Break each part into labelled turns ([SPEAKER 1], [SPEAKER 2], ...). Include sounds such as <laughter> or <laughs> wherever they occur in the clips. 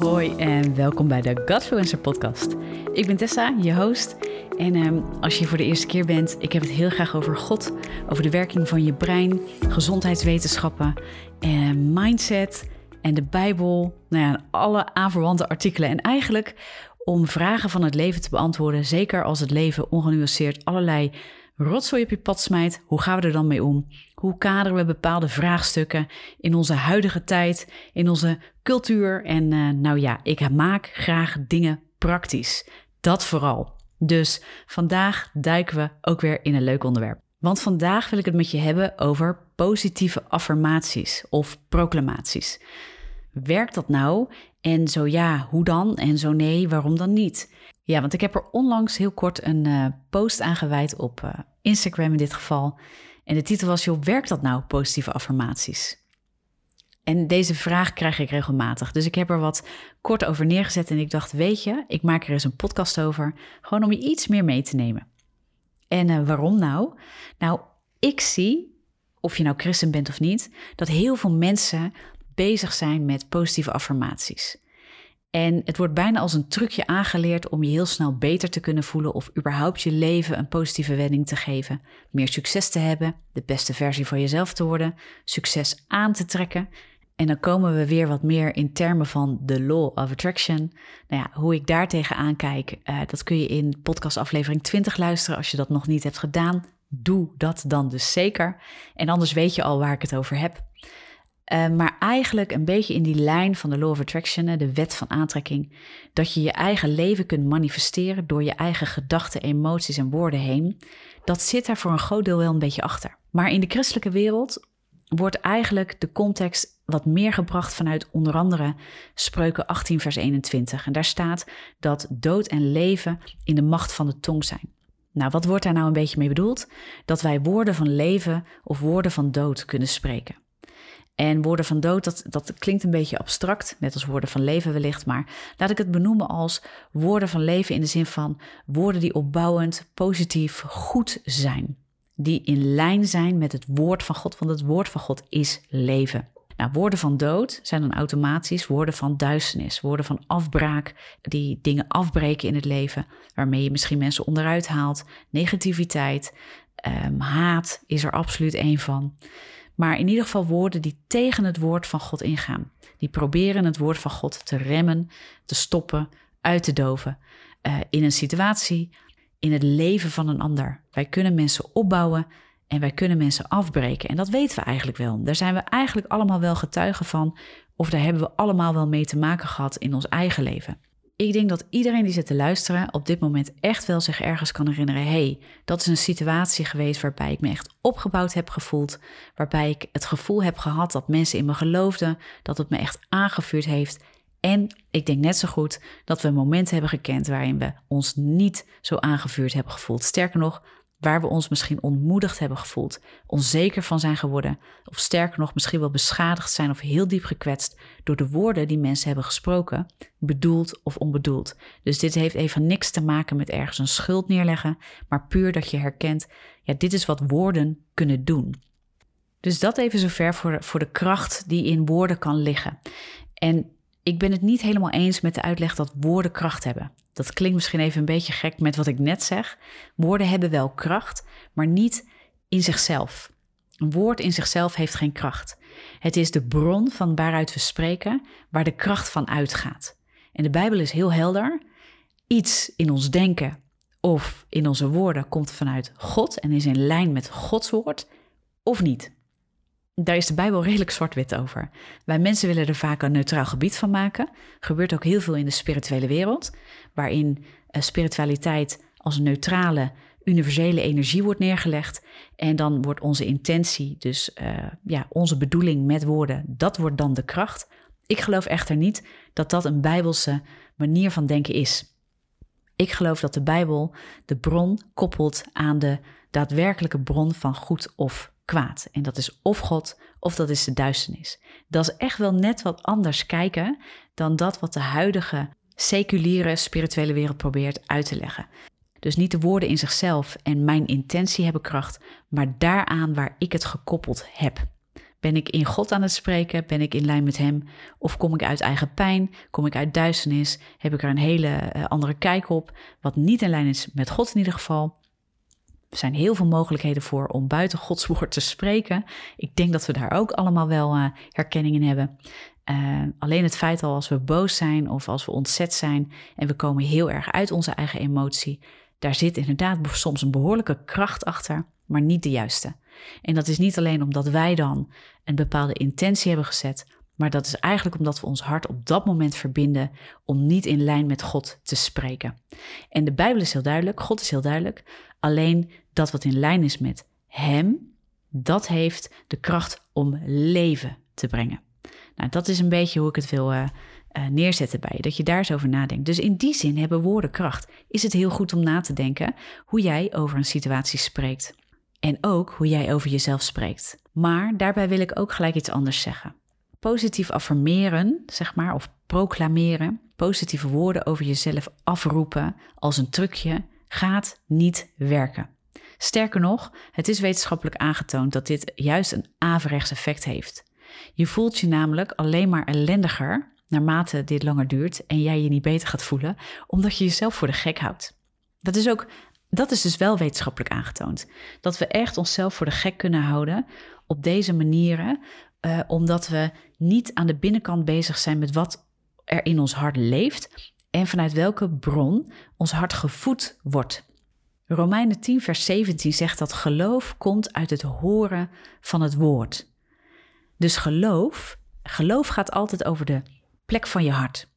[SPEAKER 1] Hoi en welkom bij de Godfluencer podcast. Ik ben Tessa, je host. En ehm, als je voor de eerste keer bent, ik heb het heel graag over God, over de werking van je brein, gezondheidswetenschappen, en mindset en de Bijbel. Nou ja, alle aanverwante artikelen. En eigenlijk om vragen van het leven te beantwoorden, zeker als het leven ongenuanceerd allerlei rotzooi op je pad smijt, hoe gaan we er dan mee om? Hoe kaderen we bepaalde vraagstukken in onze huidige tijd, in onze cultuur? En uh, nou ja, ik maak graag dingen praktisch. Dat vooral. Dus vandaag duiken we ook weer in een leuk onderwerp. Want vandaag wil ik het met je hebben over positieve affirmaties of proclamaties. Werkt dat nou? En zo ja, hoe dan? En zo nee, waarom dan niet? Ja, want ik heb er onlangs heel kort een uh, post aan gewijd op uh, Instagram in dit geval. En de titel was, joh, werkt dat nou, positieve affirmaties? En deze vraag krijg ik regelmatig. Dus ik heb er wat kort over neergezet en ik dacht, weet je, ik maak er eens een podcast over. Gewoon om je iets meer mee te nemen. En uh, waarom nou? Nou, ik zie, of je nou christen bent of niet, dat heel veel mensen bezig zijn met positieve affirmaties. En het wordt bijna als een trucje aangeleerd om je heel snel beter te kunnen voelen of überhaupt je leven een positieve wending te geven, meer succes te hebben, de beste versie van jezelf te worden, succes aan te trekken. En dan komen we weer wat meer in termen van de law of attraction. Nou ja, hoe ik daar tegenaan kijk, uh, dat kun je in podcastaflevering 20 luisteren als je dat nog niet hebt gedaan. Doe dat dan dus zeker. En anders weet je al waar ik het over heb. Uh, maar eigenlijk een beetje in die lijn van de Law of Attraction, de wet van aantrekking, dat je je eigen leven kunt manifesteren door je eigen gedachten, emoties en woorden heen, dat zit daar voor een groot deel wel een beetje achter. Maar in de christelijke wereld wordt eigenlijk de context wat meer gebracht vanuit onder andere Spreuken 18, vers 21. En daar staat dat dood en leven in de macht van de tong zijn. Nou, wat wordt daar nou een beetje mee bedoeld? Dat wij woorden van leven of woorden van dood kunnen spreken. En woorden van dood, dat, dat klinkt een beetje abstract, net als woorden van leven wellicht, maar laat ik het benoemen als woorden van leven in de zin van woorden die opbouwend, positief, goed zijn. Die in lijn zijn met het woord van God, want het woord van God is leven. Nou, woorden van dood zijn dan automatisch woorden van duisternis, woorden van afbraak, die dingen afbreken in het leven, waarmee je misschien mensen onderuit haalt. Negativiteit, um, haat is er absoluut één van. Maar in ieder geval woorden die tegen het woord van God ingaan. Die proberen het woord van God te remmen, te stoppen, uit te doven. Uh, in een situatie, in het leven van een ander. Wij kunnen mensen opbouwen en wij kunnen mensen afbreken. En dat weten we eigenlijk wel. Daar zijn we eigenlijk allemaal wel getuigen van. Of daar hebben we allemaal wel mee te maken gehad in ons eigen leven. Ik denk dat iedereen die zit te luisteren op dit moment echt wel zich ergens kan herinneren: hey, dat is een situatie geweest waarbij ik me echt opgebouwd heb gevoeld, waarbij ik het gevoel heb gehad dat mensen in me geloofden, dat het me echt aangevuurd heeft. En ik denk net zo goed dat we momenten hebben gekend waarin we ons niet zo aangevuurd hebben gevoeld. Sterker nog, waar we ons misschien ontmoedigd hebben gevoeld, onzeker van zijn geworden, of sterker nog misschien wel beschadigd zijn of heel diep gekwetst door de woorden die mensen hebben gesproken, bedoeld of onbedoeld. Dus dit heeft even niks te maken met ergens een schuld neerleggen, maar puur dat je herkent, ja, dit is wat woorden kunnen doen. Dus dat even zover voor voor de kracht die in woorden kan liggen. En ik ben het niet helemaal eens met de uitleg dat woorden kracht hebben. Dat klinkt misschien even een beetje gek met wat ik net zeg. Woorden hebben wel kracht, maar niet in zichzelf. Een woord in zichzelf heeft geen kracht. Het is de bron van waaruit we spreken, waar de kracht van uitgaat. En de Bijbel is heel helder. Iets in ons denken of in onze woorden komt vanuit God en is in lijn met Gods woord of niet. Daar is de Bijbel redelijk zwart-wit over. Wij mensen willen er vaak een neutraal gebied van maken. Gebeurt ook heel veel in de spirituele wereld, waarin uh, spiritualiteit als een neutrale, universele energie wordt neergelegd. En dan wordt onze intentie, dus uh, ja, onze bedoeling met woorden, dat wordt dan de kracht. Ik geloof echter niet dat dat een bijbelse manier van denken is. Ik geloof dat de Bijbel de bron koppelt aan de daadwerkelijke bron van goed of kwaad. En dat is of God of dat is de duisternis. Dat is echt wel net wat anders kijken dan dat wat de huidige seculiere spirituele wereld probeert uit te leggen. Dus niet de woorden in zichzelf en mijn intentie hebben kracht, maar daaraan waar ik het gekoppeld heb. Ben ik in God aan het spreken? Ben ik in lijn met Hem? Of kom ik uit eigen pijn? Kom ik uit duisternis? Heb ik er een hele eh, andere kijk op? Wat niet in lijn is met God in ieder geval. Er zijn heel veel mogelijkheden voor om buiten Gods woord te spreken. Ik denk dat we daar ook allemaal wel uh, herkenning in hebben. Uh, alleen het feit al als we boos zijn of als we ontzet zijn en we komen heel erg uit onze eigen emotie, daar zit inderdaad soms een behoorlijke kracht achter, maar niet de juiste. En dat is niet alleen omdat wij dan een bepaalde intentie hebben gezet, maar dat is eigenlijk omdat we ons hart op dat moment verbinden om niet in lijn met God te spreken. En de Bijbel is heel duidelijk, God is heel duidelijk, alleen dat wat in lijn is met Hem, dat heeft de kracht om leven te brengen. Nou, dat is een beetje hoe ik het wil uh, uh, neerzetten bij je, dat je daar eens over nadenkt. Dus in die zin hebben woorden kracht. Is het heel goed om na te denken hoe jij over een situatie spreekt. En ook hoe jij over jezelf spreekt. Maar daarbij wil ik ook gelijk iets anders zeggen. Positief affirmeren, zeg maar, of proclameren, positieve woorden over jezelf afroepen als een trucje, gaat niet werken. Sterker nog, het is wetenschappelijk aangetoond dat dit juist een averechts effect heeft. Je voelt je namelijk alleen maar ellendiger naarmate dit langer duurt en jij je niet beter gaat voelen, omdat je jezelf voor de gek houdt. Dat is ook, dat is dus wel wetenschappelijk aangetoond. Dat we echt onszelf voor de gek kunnen houden op deze manieren, uh, omdat we niet aan de binnenkant bezig zijn met wat er in ons hart leeft en vanuit welke bron ons hart gevoed wordt. Romeinen 10, vers 17 zegt dat geloof komt uit het horen van het woord. Dus geloof, geloof gaat altijd over de plek van je hart.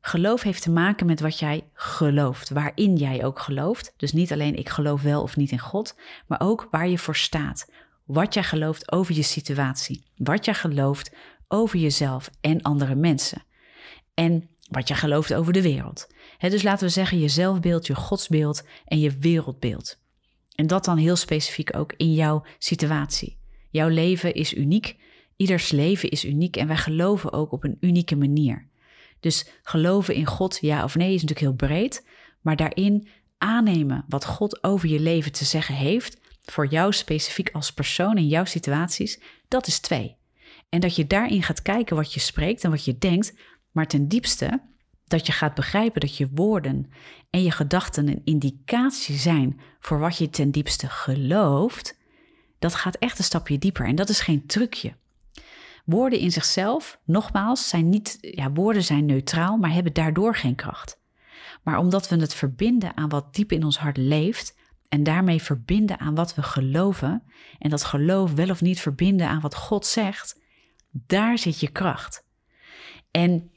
[SPEAKER 1] Geloof heeft te maken met wat jij gelooft, waarin jij ook gelooft. Dus niet alleen ik geloof wel of niet in God, maar ook waar je voor staat. Wat jij gelooft over je situatie, wat jij gelooft over jezelf en andere mensen. En wat jij gelooft over de wereld. dus laten we zeggen je zelfbeeld, je godsbeeld en je wereldbeeld. En dat dan heel specifiek ook in jouw situatie. Jouw leven is uniek Ieders leven is uniek en wij geloven ook op een unieke manier. Dus geloven in God, ja of nee, is natuurlijk heel breed, maar daarin aannemen wat God over je leven te zeggen heeft, voor jou specifiek als persoon in jouw situaties, dat is twee. En dat je daarin gaat kijken wat je spreekt en wat je denkt, maar ten diepste dat je gaat begrijpen dat je woorden en je gedachten een indicatie zijn voor wat je ten diepste gelooft, dat gaat echt een stapje dieper en dat is geen trucje. Woorden in zichzelf, nogmaals, zijn niet, ja, woorden zijn neutraal, maar hebben daardoor geen kracht. Maar omdat we het verbinden aan wat diep in ons hart leeft en daarmee verbinden aan wat we geloven en dat geloof wel of niet verbinden aan wat God zegt, daar zit je kracht. En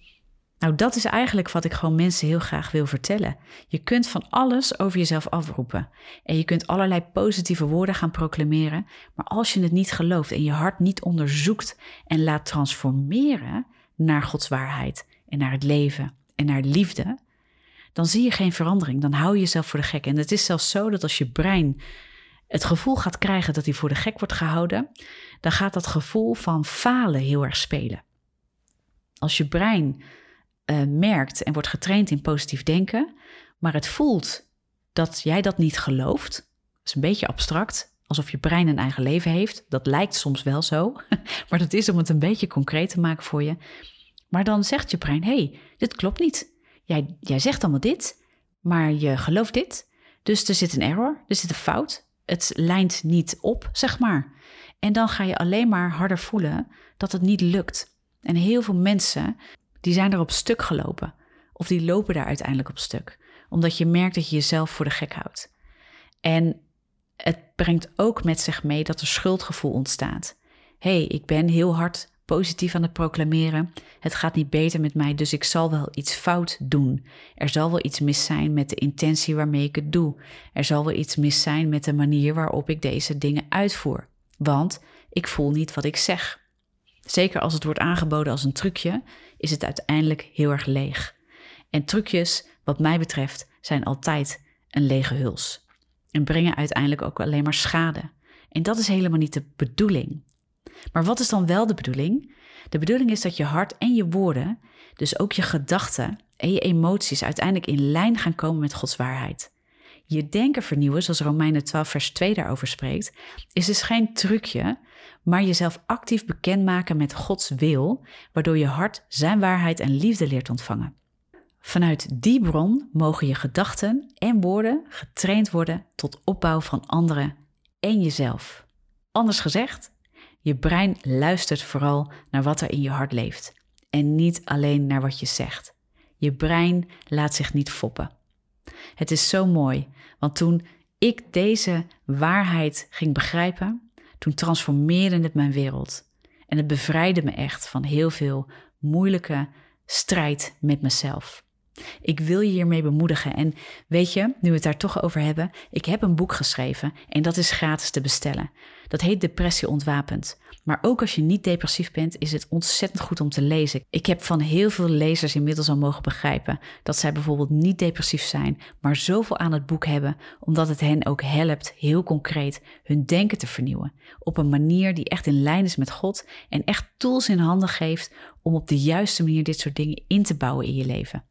[SPEAKER 1] nou, dat is eigenlijk wat ik gewoon mensen heel graag wil vertellen. Je kunt van alles over jezelf afroepen. En je kunt allerlei positieve woorden gaan proclameren. Maar als je het niet gelooft en je hart niet onderzoekt en laat transformeren naar Gods waarheid en naar het leven en naar liefde, dan zie je geen verandering. Dan hou je jezelf voor de gek. En het is zelfs zo dat als je brein het gevoel gaat krijgen dat hij voor de gek wordt gehouden, dan gaat dat gevoel van falen heel erg spelen. Als je brein uh, merkt en wordt getraind in positief denken, maar het voelt dat jij dat niet gelooft. Dat is een beetje abstract, alsof je brein een eigen leven heeft. Dat lijkt soms wel zo, <laughs> maar dat is om het een beetje concreet te maken voor je. Maar dan zegt je brein: hey, dit klopt niet. Jij, jij zegt allemaal dit, maar je gelooft dit. Dus er zit een error, er zit een fout. Het lijnt niet op, zeg maar. En dan ga je alleen maar harder voelen dat het niet lukt. En heel veel mensen die zijn er op stuk gelopen. Of die lopen daar uiteindelijk op stuk. Omdat je merkt dat je jezelf voor de gek houdt. En het brengt ook met zich mee dat er schuldgevoel ontstaat. Hé, hey, ik ben heel hard positief aan het proclameren. Het gaat niet beter met mij, dus ik zal wel iets fout doen. Er zal wel iets mis zijn met de intentie waarmee ik het doe. Er zal wel iets mis zijn met de manier waarop ik deze dingen uitvoer. Want ik voel niet wat ik zeg. Zeker als het wordt aangeboden als een trucje, is het uiteindelijk heel erg leeg. En trucjes, wat mij betreft, zijn altijd een lege huls. En brengen uiteindelijk ook alleen maar schade. En dat is helemaal niet de bedoeling. Maar wat is dan wel de bedoeling? De bedoeling is dat je hart en je woorden, dus ook je gedachten en je emoties, uiteindelijk in lijn gaan komen met Gods waarheid. Je denken vernieuwen, zoals Romeinen 12, vers 2 daarover spreekt, is dus geen trucje, maar jezelf actief bekendmaken met Gods wil, waardoor je hart zijn waarheid en liefde leert ontvangen. Vanuit die bron mogen je gedachten en woorden getraind worden tot opbouw van anderen en jezelf. Anders gezegd, je brein luistert vooral naar wat er in je hart leeft en niet alleen naar wat je zegt. Je brein laat zich niet foppen. Het is zo mooi, want toen ik deze waarheid ging begrijpen, toen transformeerde het mijn wereld. En het bevrijdde me echt van heel veel moeilijke strijd met mezelf. Ik wil je hiermee bemoedigen. En weet je, nu we het daar toch over hebben, ik heb een boek geschreven en dat is gratis te bestellen. Dat heet Depressie ontwapend. Maar ook als je niet depressief bent, is het ontzettend goed om te lezen. Ik heb van heel veel lezers inmiddels al mogen begrijpen dat zij bijvoorbeeld niet depressief zijn, maar zoveel aan het boek hebben, omdat het hen ook helpt, heel concreet, hun denken te vernieuwen. Op een manier die echt in lijn is met God en echt tools in handen geeft om op de juiste manier dit soort dingen in te bouwen in je leven.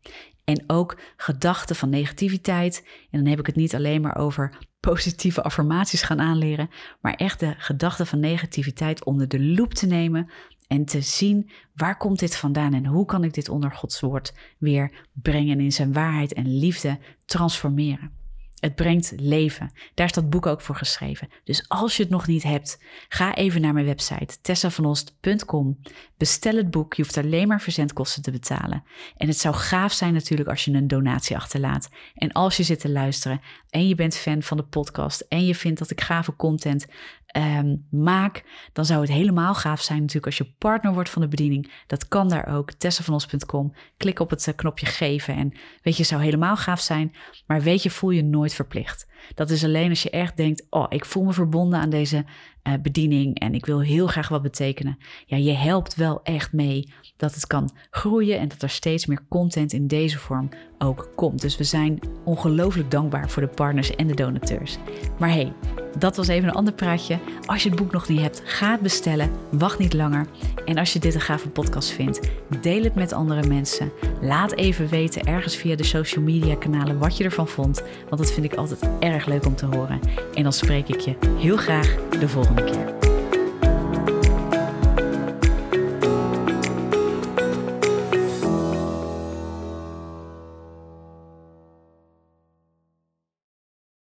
[SPEAKER 1] En ook gedachten van negativiteit. En dan heb ik het niet alleen maar over positieve affirmaties gaan aanleren, maar echt de gedachten van negativiteit onder de loep te nemen en te zien waar komt dit vandaan en hoe kan ik dit onder Gods woord weer brengen in zijn waarheid en liefde transformeren. Het brengt leven. Daar is dat boek ook voor geschreven. Dus als je het nog niet hebt, ga even naar mijn website tessavanost.com. Bestel het boek. Je hoeft alleen maar verzendkosten te betalen. En het zou gaaf zijn natuurlijk als je een donatie achterlaat. En als je zit te luisteren en je bent fan van de podcast en je vindt dat ik gave content um, maak, dan zou het helemaal gaaf zijn natuurlijk als je partner wordt van de bediening. Dat kan daar ook, tessavanos.com. Klik op het eh, knopje geven en weet je, zou helemaal gaaf zijn. Maar weet je, voel je nooit verplicht. Dat is alleen als je echt denkt, oh, ik voel me verbonden aan deze uh, bediening en ik wil heel graag wat betekenen. Ja, je helpt wel echt mee dat het kan groeien en dat er steeds meer content in deze vorm ook komt. Dus we zijn ongelooflijk dankbaar voor de partners en de donateurs. Maar hey, dat was even een ander praatje. Als je het boek nog niet hebt, ga het bestellen. Wacht niet langer. En als je dit een gave podcast vindt, deel het met andere mensen. Laat even weten ergens via de social media kanalen wat je ervan vond. Want dat vind ik altijd erg leuk om te horen. En dan spreek ik je heel graag de volgende keer.